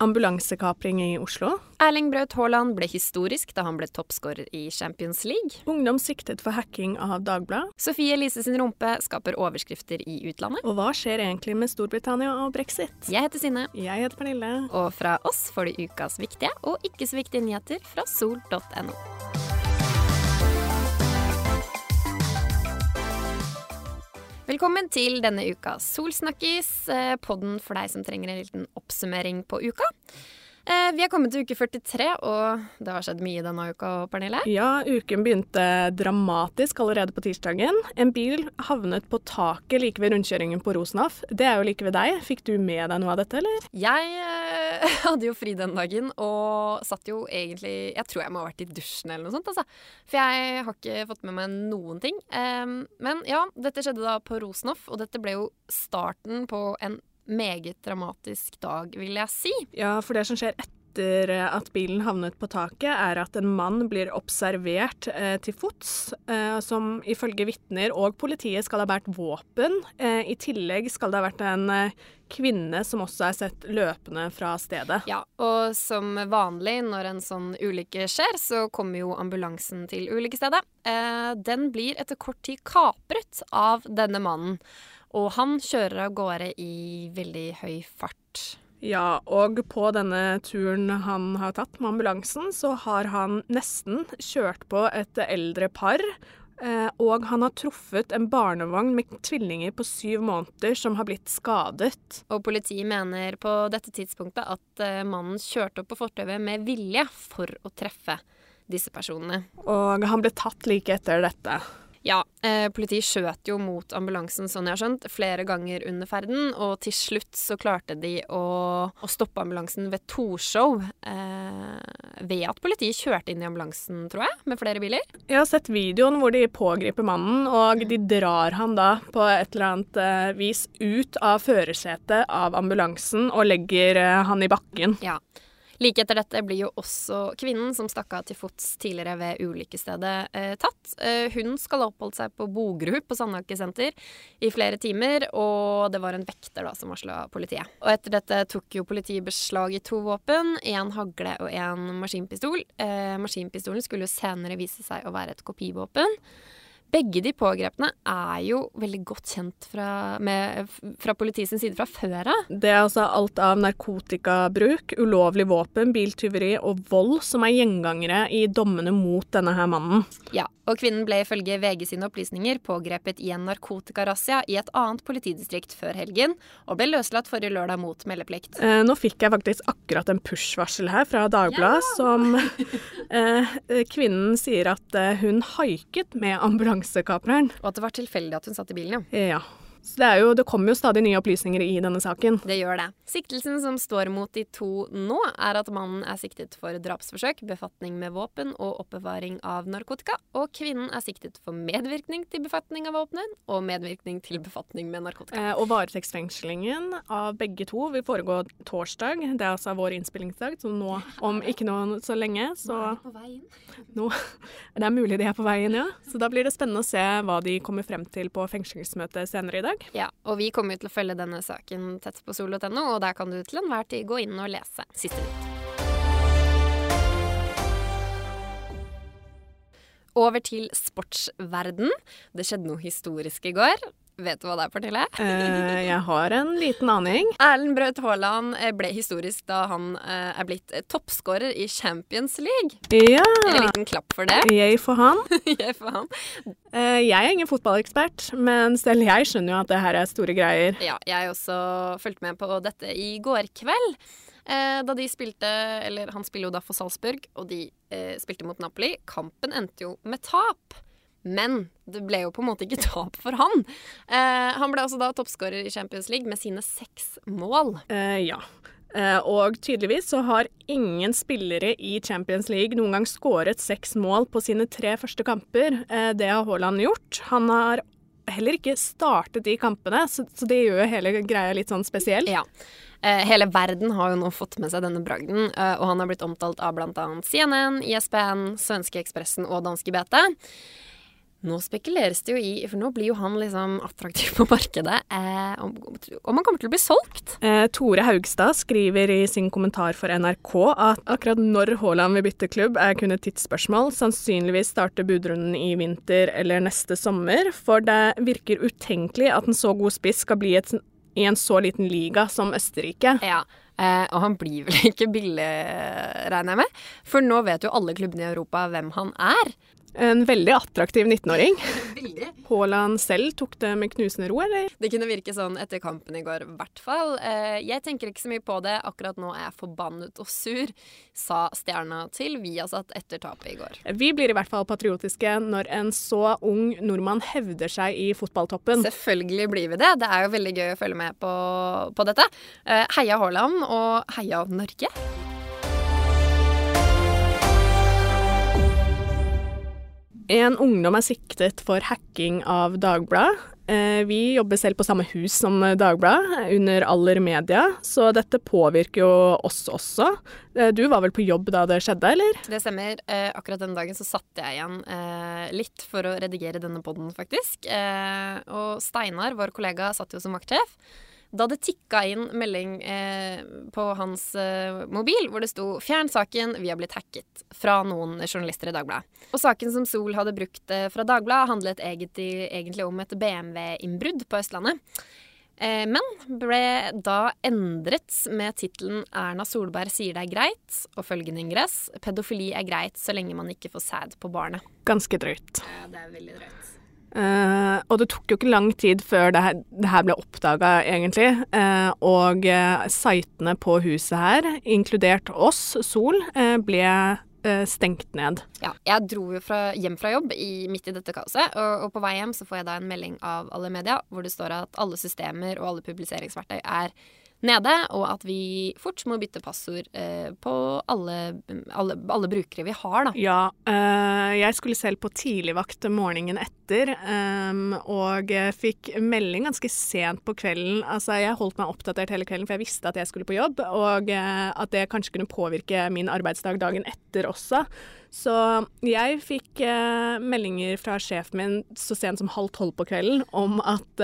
Ambulansekapring i Oslo. Erling Braut Haaland ble historisk da han ble toppskårer i Champions League. Ungdom siktet for hacking av Dagbladet. Sofie Elise sin rumpe skaper overskrifter i utlandet. Og hva skjer egentlig med Storbritannia og brexit? Jeg heter Sinne. Jeg heter Pernille. Og fra oss får du ukas viktige og ikke så viktige nyheter fra sol.no. Velkommen til denne ukas Solsnakkis, eh, podden for deg som trenger en liten oppsummering på uka. Eh, vi er kommet til uke 43, og det har skjedd mye denne uka, Pernille? Ja, uken begynte dramatisk allerede på tirsdagen. En bil havnet på taket like ved rundkjøringen på Rosenhoff. Det er jo like ved deg. Fikk du med deg noe av dette, eller? Jeg eh, hadde jo fri den dagen, og satt jo egentlig Jeg tror jeg må ha vært i dusjen eller noe sånt, altså. For jeg har ikke fått med meg noen ting. Um, men ja, dette skjedde da på Rosenhoff, og dette ble jo starten på en meget dramatisk dag, vil jeg si. Ja, for det som skjer etter at bilen havnet på taket, er at en mann blir observert eh, til fots, eh, som ifølge vitner og politiet skal ha båret våpen. Eh, I tillegg skal det ha vært en eh, kvinne som også er sett løpende fra stedet. Ja, og som vanlig når en sånn ulykke skjer, så kommer jo ambulansen til ulykkesstedet. Eh, den blir etter kort tid kapret av denne mannen. Og han kjører av gårde i veldig høy fart. Ja, og på denne turen han har tatt med ambulansen, så har han nesten kjørt på et eldre par. Eh, og han har truffet en barnevogn med tvillinger på syv måneder som har blitt skadet. Og politiet mener på dette tidspunktet at eh, mannen kjørte opp på fortauet med vilje for å treffe disse personene. Og han ble tatt like etter dette. Ja, eh, politiet skjøt jo mot ambulansen, sånn jeg har skjønt, flere ganger under ferden. Og til slutt så klarte de å, å stoppe ambulansen ved Torshov. Eh, ved at politiet kjørte inn i ambulansen, tror jeg, med flere biler. Jeg har sett videoen hvor de pågriper mannen, og de drar han da på et eller annet eh, vis ut av førersetet av ambulansen og legger eh, han i bakken. Ja. Like etter dette blir jo også kvinnen som stakk av til fots tidligere ved ulykkesstedet, eh, tatt. Eh, hun skal ha oppholdt seg på Bogerud på Sandaker senter i flere timer, og det var en vekter da som varsla politiet. Og etter dette tok jo politiet beslag i to våpen, én hagle og én maskinpistol. Eh, maskinpistolen skulle jo senere vise seg å være et kopivåpen. Begge de pågrepne er jo veldig godt kjent fra, med, fra politiets side fra før av. Det er altså alt av narkotikabruk, ulovlig våpen, biltyveri og vold som er gjengangere i dommene mot denne her mannen. Ja, og kvinnen ble ifølge VG sine opplysninger pågrepet i en narkotikarazzia i et annet politidistrikt før helgen, og ble løslatt forrige lørdag mot meldeplikt. Eh, nå fikk jeg faktisk akkurat en push-varsel her fra Dagbladet, ja! som eh, kvinnen sier at eh, hun haiket med ambulansekapreren. Og at det var tilfeldig at hun satt i bilen, ja. Ja. Så det, jo, det, kommer jo stadig nye opplysninger i denne saken. Det gjør det. Siktelsen som står mot de to nå, er at mannen er siktet for drapsforsøk, befatning med våpen og oppbevaring av narkotika. Og kvinnen er siktet for medvirkning til befatning av våpenet og medvirkning til befatning med narkotika. Eh, og varetektsfengslingen av begge to vil foregå torsdag. Det er altså vår innspillingsdag, så nå om ikke noe så lenge, så Nå er de på vei inn. Nå, det er mulig de er på vei inn, ja. Så da blir det spennende å se hva de kommer frem til på fengslingsmøtet senere i dag dag. Ja, og vi kommer til å følge denne saken tett på sol.no, og der kan du til enhver tid gå inn og lese siste nytt. Over til sportsverden. Det skjedde noe historisk i går. Vet du hva det er, Pernille? eh, jeg har en liten aning. Erlend Braut Haaland eh, ble historisk da han uh, er blitt toppskårer i Champions League. Ja. En liten klapp for det. Jeg for han. jeg for han. Eh, jeg er ingen fotballekspert, men selv jeg skjønner jo at det her er store greier. Ja, jeg også fulgte med på dette i går kveld. da de spilte Eller han spiller jo da for Salzburg, og de spilte mot Napoli. Kampen endte jo med tap. Men det ble jo på en måte ikke tap for han. Eh, han ble altså da toppskårer i Champions League med sine seks mål. Eh, ja. Eh, og tydeligvis så har ingen spillere i Champions League noen gang skåret seks mål på sine tre første kamper. Eh, det har Haaland gjort. Han har heller ikke startet de kampene, så, så det gjør hele greia litt sånn spesiell. Ja. Eh, hele verden har jo nå fått med seg denne bragden, eh, og han har blitt omtalt av bl.a. CNN, ISBN, Svenske Ekspressen og Danske BT. Nå spekuleres det jo i, for nå blir jo han liksom attraktiv på markedet, eh, om, om han kommer til å bli solgt. Eh, Tore Haugstad skriver i sin kommentar for NRK at akkurat når Haaland vil bytte klubb er kun et tidsspørsmål. Sannsynligvis starter budrunden i vinter eller neste sommer, for det virker utenkelig at en så god spiss skal bli et, i en så liten liga som Østerrike. Ja, eh, og han blir vel ikke billig, regner jeg med. For nå vet jo alle klubbene i Europa hvem han er. En veldig attraktiv 19-åring. Veldig. Haaland selv tok det med knusende ro, eller? Det kunne virke sånn etter kampen i går, i hvert fall. Eh, jeg tenker ikke så mye på det. Akkurat nå er jeg forbannet og sur, sa stjerna til Viasat etter tapet i går. Vi blir i hvert fall patriotiske når en så ung nordmann hevder seg i fotballtoppen. Selvfølgelig blir vi det. Det er jo veldig gøy å følge med på, på dette. Eh, heia Haaland, og heia Norge. En ungdom er siktet for hacking av Dagbladet. Eh, Vi jobber selv på samme hus som Dagbladet, under Aller Media, så dette påvirker jo oss også. Eh, Du var vel på jobb da det skjedde, eller? Det stemmer. Eh, akkurat den dagen så satte jeg igjen litt for å redigere denne podden, faktisk. Og Steinar, vår kollega, satt jo som vaktsjef. Da det tikka inn melding eh, på hans eh, mobil hvor det sto 'Fjern saken, vi har blitt hacket' fra noen journalister i Dagbladet. Og saken som Sol hadde brukt eh, fra Dagbladet, handlet egentlig, egentlig om et BMW-innbrudd på Østlandet. Eh, men ble da endret med tittelen 'Erna Solberg sier det er greit', og følgende ingress 'Pedofili er greit så lenge man ikke får sæd på barnet'. Ganske drøyt. Ja, det er veldig drøyt. Eh, og det tok jo ikke lang tid før det her, det her ble oppdaga, egentlig. Uh, og uh, sitene på huset her, inkludert oss, Sol, ble stengt ned. Ja, jeg dro jo fra, hjem fra jobb i, midt i dette kaoset, og, og på vei hjem så får jeg da en melding av alle media hvor det står at alle systemer og alle publiseringsverktøy er nede, og at vi fort må bytte passord eh, på alle, alle, alle brukere vi har, da. Ja, eh, jeg skulle selv på tidligvakt morgenen etter, em, og fikk melding ganske sent på kvelden. Altså, jeg holdt meg oppdatert hele kvelden, for jeg visste at jeg skulle på jobb, og eh, at det kanskje kunne påvirke min arbeidsdag dagen etter også. Så jeg fikk meldinger fra sjefen min så sent som halv tolv på kvelden om at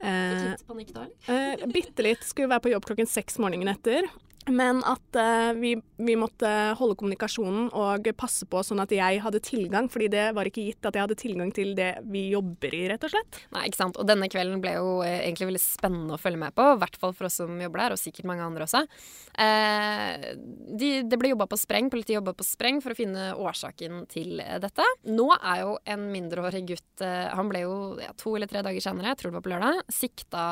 eh, eh, Litt panikk da, eller? Eh, Bitte litt. Skulle være på jobb klokken seks morgenen etter. Men at uh, vi, vi måtte holde kommunikasjonen og passe på sånn at jeg hadde tilgang, fordi det var ikke gitt at jeg hadde tilgang til det vi jobber i, rett og slett. Nei, ikke sant. Og denne kvelden ble jo eh, egentlig veldig spennende å følge med på. I hvert fall for oss som jobber der, og sikkert mange andre også. Eh, de, det ble jobba på spreng, politiet jobba på spreng for å finne årsaken til eh, dette. Nå er jo en mindreårig gutt Han ble jo ja, to eller tre dager senere, jeg tror det var på lørdag, sikta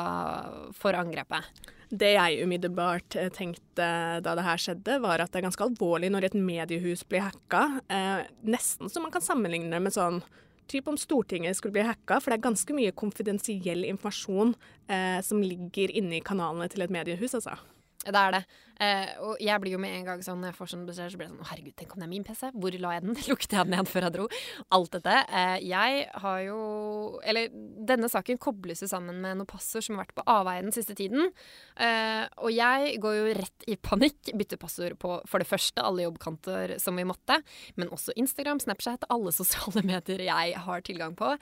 for angrepet. Det jeg umiddelbart eh, tenkte da det her skjedde, var at det er ganske alvorlig når et mediehus blir hacka. Eh, nesten så man kan sammenligne med sånn typ om Stortinget skulle bli hacka, for det er ganske mye konfidensiell informasjon eh, som ligger inne i kanalene til et mediehus, altså. Det er det. Eh, og jeg blir jo med en gang sånn når jeg får sånn beskjed, så blir jeg sånn Å, herregud, tenk om det er min PC? Hvor la jeg den? Lukket jeg den igjen før jeg dro? Alt dette. Eh, jeg har jo Eller denne saken kobles jo sammen med noen passord som har vært på avveie den siste tiden. Eh, og jeg går jo rett i panikk. Bytter passord på for det første alle jobbkanter som vi måtte, men også Instagram, Snapchat, alle sosiale medier jeg har tilgang på.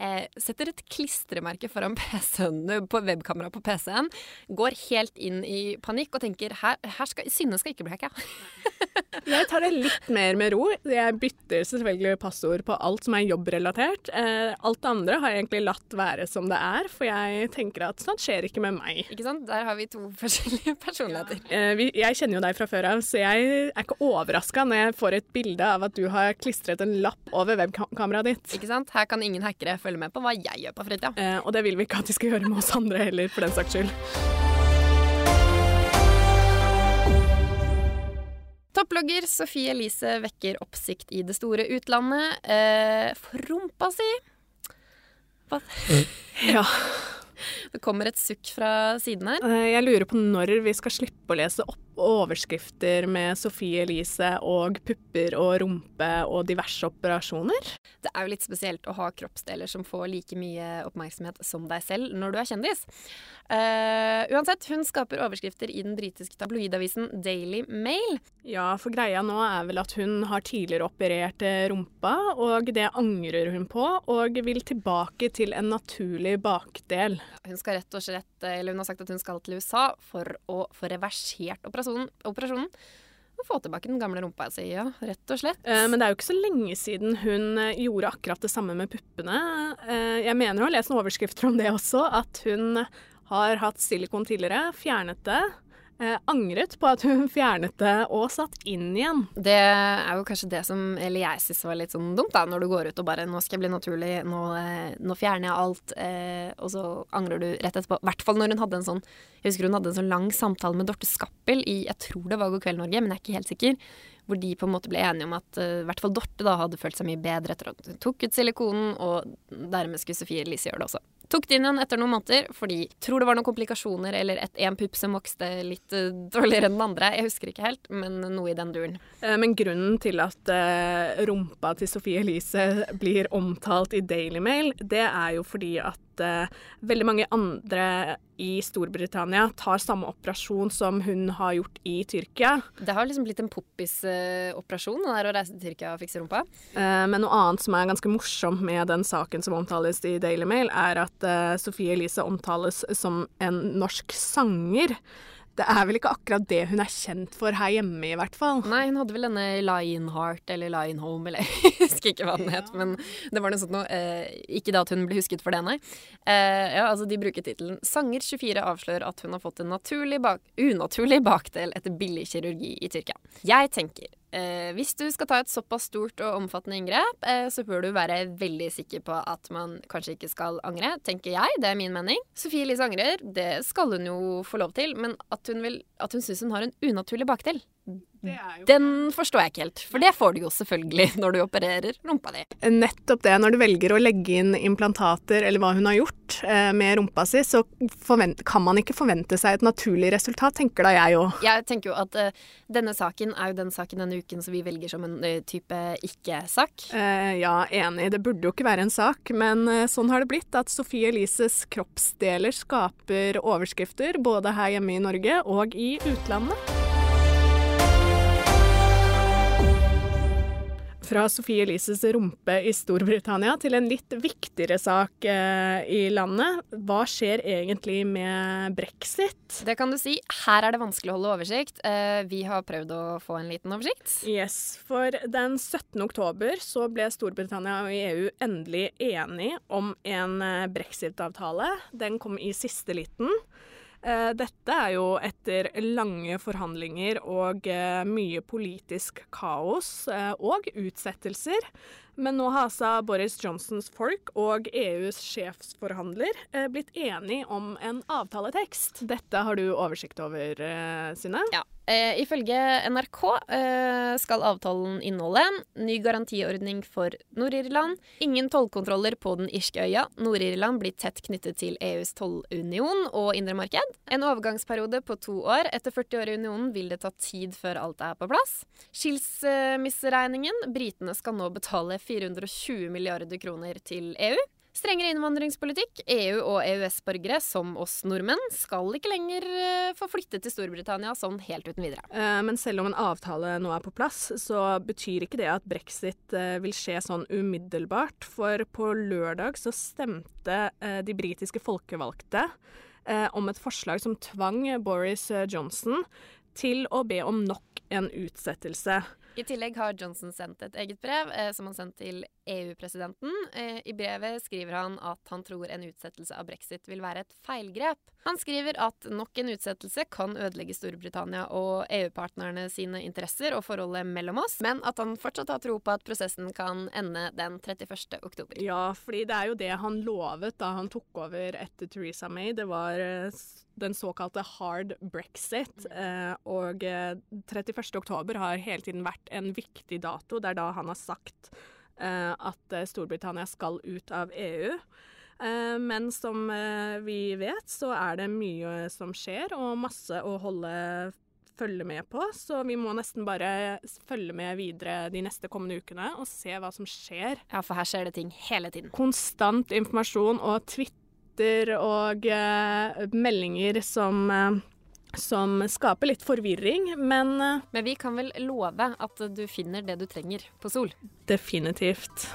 Eh, setter et klistremerke foran PC-en, på webkamera på PC-en. Går helt inn i panikk og tenker her, her skal, Synne skal ikke bli hacka. Jeg tar det litt mer med ro. Jeg bytter selvfølgelig passord på alt som er jobbrelatert. Eh, alt det andre har jeg egentlig latt være som det er, for jeg tenker at sånt skjer ikke med meg. Ikke sant? Der har vi to forskjellige personligheter. Eh, jeg kjenner jo deg fra før av, så jeg er ikke overraska når jeg får et bilde av at du har klistret en lapp over webkameraet ditt. Ikke sant? Her kan ingen hackere følge med på hva jeg gjør på fritida. Eh, og det vil vi ikke at de skal gjøre med oss andre heller, for den saks skyld. Topplogger Sofie Elise vekker oppsikt i det store utlandet. Eh, for rumpa si! Hva? Ja. Det kommer et sukk fra siden her. Eh, jeg lurer på når vi skal slippe å lese opp overskrifter med Sophie Elise og pupper og rumpe og diverse operasjoner. Det er jo litt spesielt å ha kroppsdeler som får like mye oppmerksomhet som deg selv når du er kjendis. Uh, uansett, hun skaper overskrifter i den britiske tabloidavisen Daily Mail. Ja, for greia nå er vel at hun har tidligere operert eh, rumpa, og det angrer hun på, og vil tilbake til en naturlig bakdel. Hun skal rett og slett, eller hun har sagt at hun skal til USA for å få reversert operasjonen. Operasjonen og få tilbake den gamle rumpa si, ja. Rett og slett. Eh, men det er jo ikke så lenge siden hun eh, gjorde akkurat det samme med puppene. Eh, jeg mener å ha lest noen overskrifter om det også, at hun har hatt silikon tidligere, fjernet det eh, angret på at hun fjernet det og satt inn igjen. Det er jo kanskje det som eller jeg syns var litt sånn dumt, da, når du går ut og bare 'nå skal jeg bli naturlig', nå, eh, nå fjerner jeg alt, eh, og så angrer du rett etterpå. I hvert fall når hun hadde en sånn Jeg husker hun hadde en sånn lang samtale med Dorte Skappel i jeg tror det var God kveld Norge, men jeg er ikke helt sikker. Hvor de på en måte ble enige om at uh, i hvert fall Dorte da hadde følt seg mye bedre etter at hun tok ut silikonen, og dermed skulle Sofie Elise gjøre det også. Tok det inn igjen etter noen måneder fordi tror det var noen komplikasjoner eller et, en pupp som vokste litt uh, dårligere enn den andre. Jeg husker ikke helt, men noe i den duren. Eh, men grunnen til at uh, rumpa til Sophie Elise blir omtalt i Daily Mail, det er jo fordi at veldig mange andre i Storbritannia tar samme operasjon som hun har gjort i Tyrkia. Det har liksom blitt en poppis-operasjon uh, å reise til Tyrkia og fikse rumpa. Men noe annet som er ganske morsomt med den saken som omtales i Daily Mail, er at Sofie Elise omtales som en norsk sanger. Det er vel ikke akkurat det hun er kjent for her hjemme, i hvert fall. Nei, hun hadde vel denne Lionheart eller Lionhome, eller jeg husker ikke hva den het, men det var noe sånt noe. Eh, ikke da at hun ble husket for det, nei. Eh, ja, altså, de bruker tittelen 'Sanger 24 avslører at hun har fått en bak unaturlig bakdel etter billig kirurgi i Tyrkia'. Jeg tenker Eh, hvis du skal ta et såpass stort og omfattende inngrep, eh, så bør du være veldig sikker på at man kanskje ikke skal angre, tenker jeg. Det er min mening. Sofie Elise angrer, det skal hun jo få lov til, men at hun, vil, hun syns hun har en unaturlig bakdel, den forstår jeg ikke helt, for det får du jo selvfølgelig når du opererer rumpa di. Nettopp det. Når du velger å legge inn implantater, eller hva hun har gjort eh, med rumpa si, så kan man ikke forvente seg et naturlig resultat, tenker da jeg òg. Jeg tenker jo at uh, denne saken er jo den saken denne uken som vi velger som en uh, type ikke-sak. Uh, ja, enig. Det burde jo ikke være en sak, men sånn har det blitt at Sofie Elises kroppsdeler skaper overskrifter både her hjemme i Norge og i utlandet. Fra Sophie Elises rumpe i Storbritannia til en litt viktigere sak eh, i landet. Hva skjer egentlig med brexit? Det kan du si. Her er det vanskelig å holde oversikt. Eh, vi har prøvd å få en liten oversikt. Yes, for den 17. oktober så ble Storbritannia og EU endelig enige om en eh, brexit-avtale. Den kom i siste liten. Eh, dette er jo etter lange forhandlinger og eh, mye politisk kaos eh, og utsettelser. Men nå har altså Boris Johnsons folk og EUs sjefsforhandler blitt enige om en avtaletekst. Dette har du oversikt over, Synne? Ja. Eh, ifølge NRK eh, skal avtalen inneholde ny garantiordning for Nord-Irland, ingen tollkontroller på den irske øya, Nord-Irland blir tett knyttet til EUs tollunion og indre marked, en overgangsperiode på to år, etter 40 år i unionen vil det ta tid før alt er på plass, skilsmisseregningen, britene skal nå betale 420 milliarder kroner til EU, Strengere innvandringspolitikk. EU- og EØS-borgere, som oss nordmenn, skal ikke lenger eh, få flytte til Storbritannia sånn helt uten videre. Eh, men selv om en avtale nå er på plass, så betyr ikke det at brexit eh, vil skje sånn umiddelbart. For på lørdag så stemte de britiske folkevalgte om et forslag som tvang Boris Johnson til å be om nok en utsettelse. I tillegg har Johnson sendt et eget brev eh, som han sendt til EU-presidenten. Eh, I brevet skriver han at han tror en utsettelse av brexit vil være et feilgrep. Han skriver at nok en utsettelse kan ødelegge Storbritannia og EU-partnerne sine interesser og forholdet mellom oss, men at han fortsatt har tro på at prosessen kan ende den 31. oktober. Ja, fordi det er jo det han lovet da han tok over etter Theresa May. Det var eh, den såkalte hard brexit. Eh, og 31. Eh, oktober har hele tiden vært en viktig dato. Det er da han har sagt at Storbritannia skal ut av EU. Men som vi vet, så er det mye som skjer, og masse å holde følge med på, så vi må nesten bare følge med videre de neste kommende ukene og se hva som skjer. Ja, for her skjer det ting hele tiden. Konstant informasjon og Twitter og eh, meldinger som eh, som skaper litt forvirring, men eh, Men vi kan vel love at du finner det du trenger på Sol? definitivt.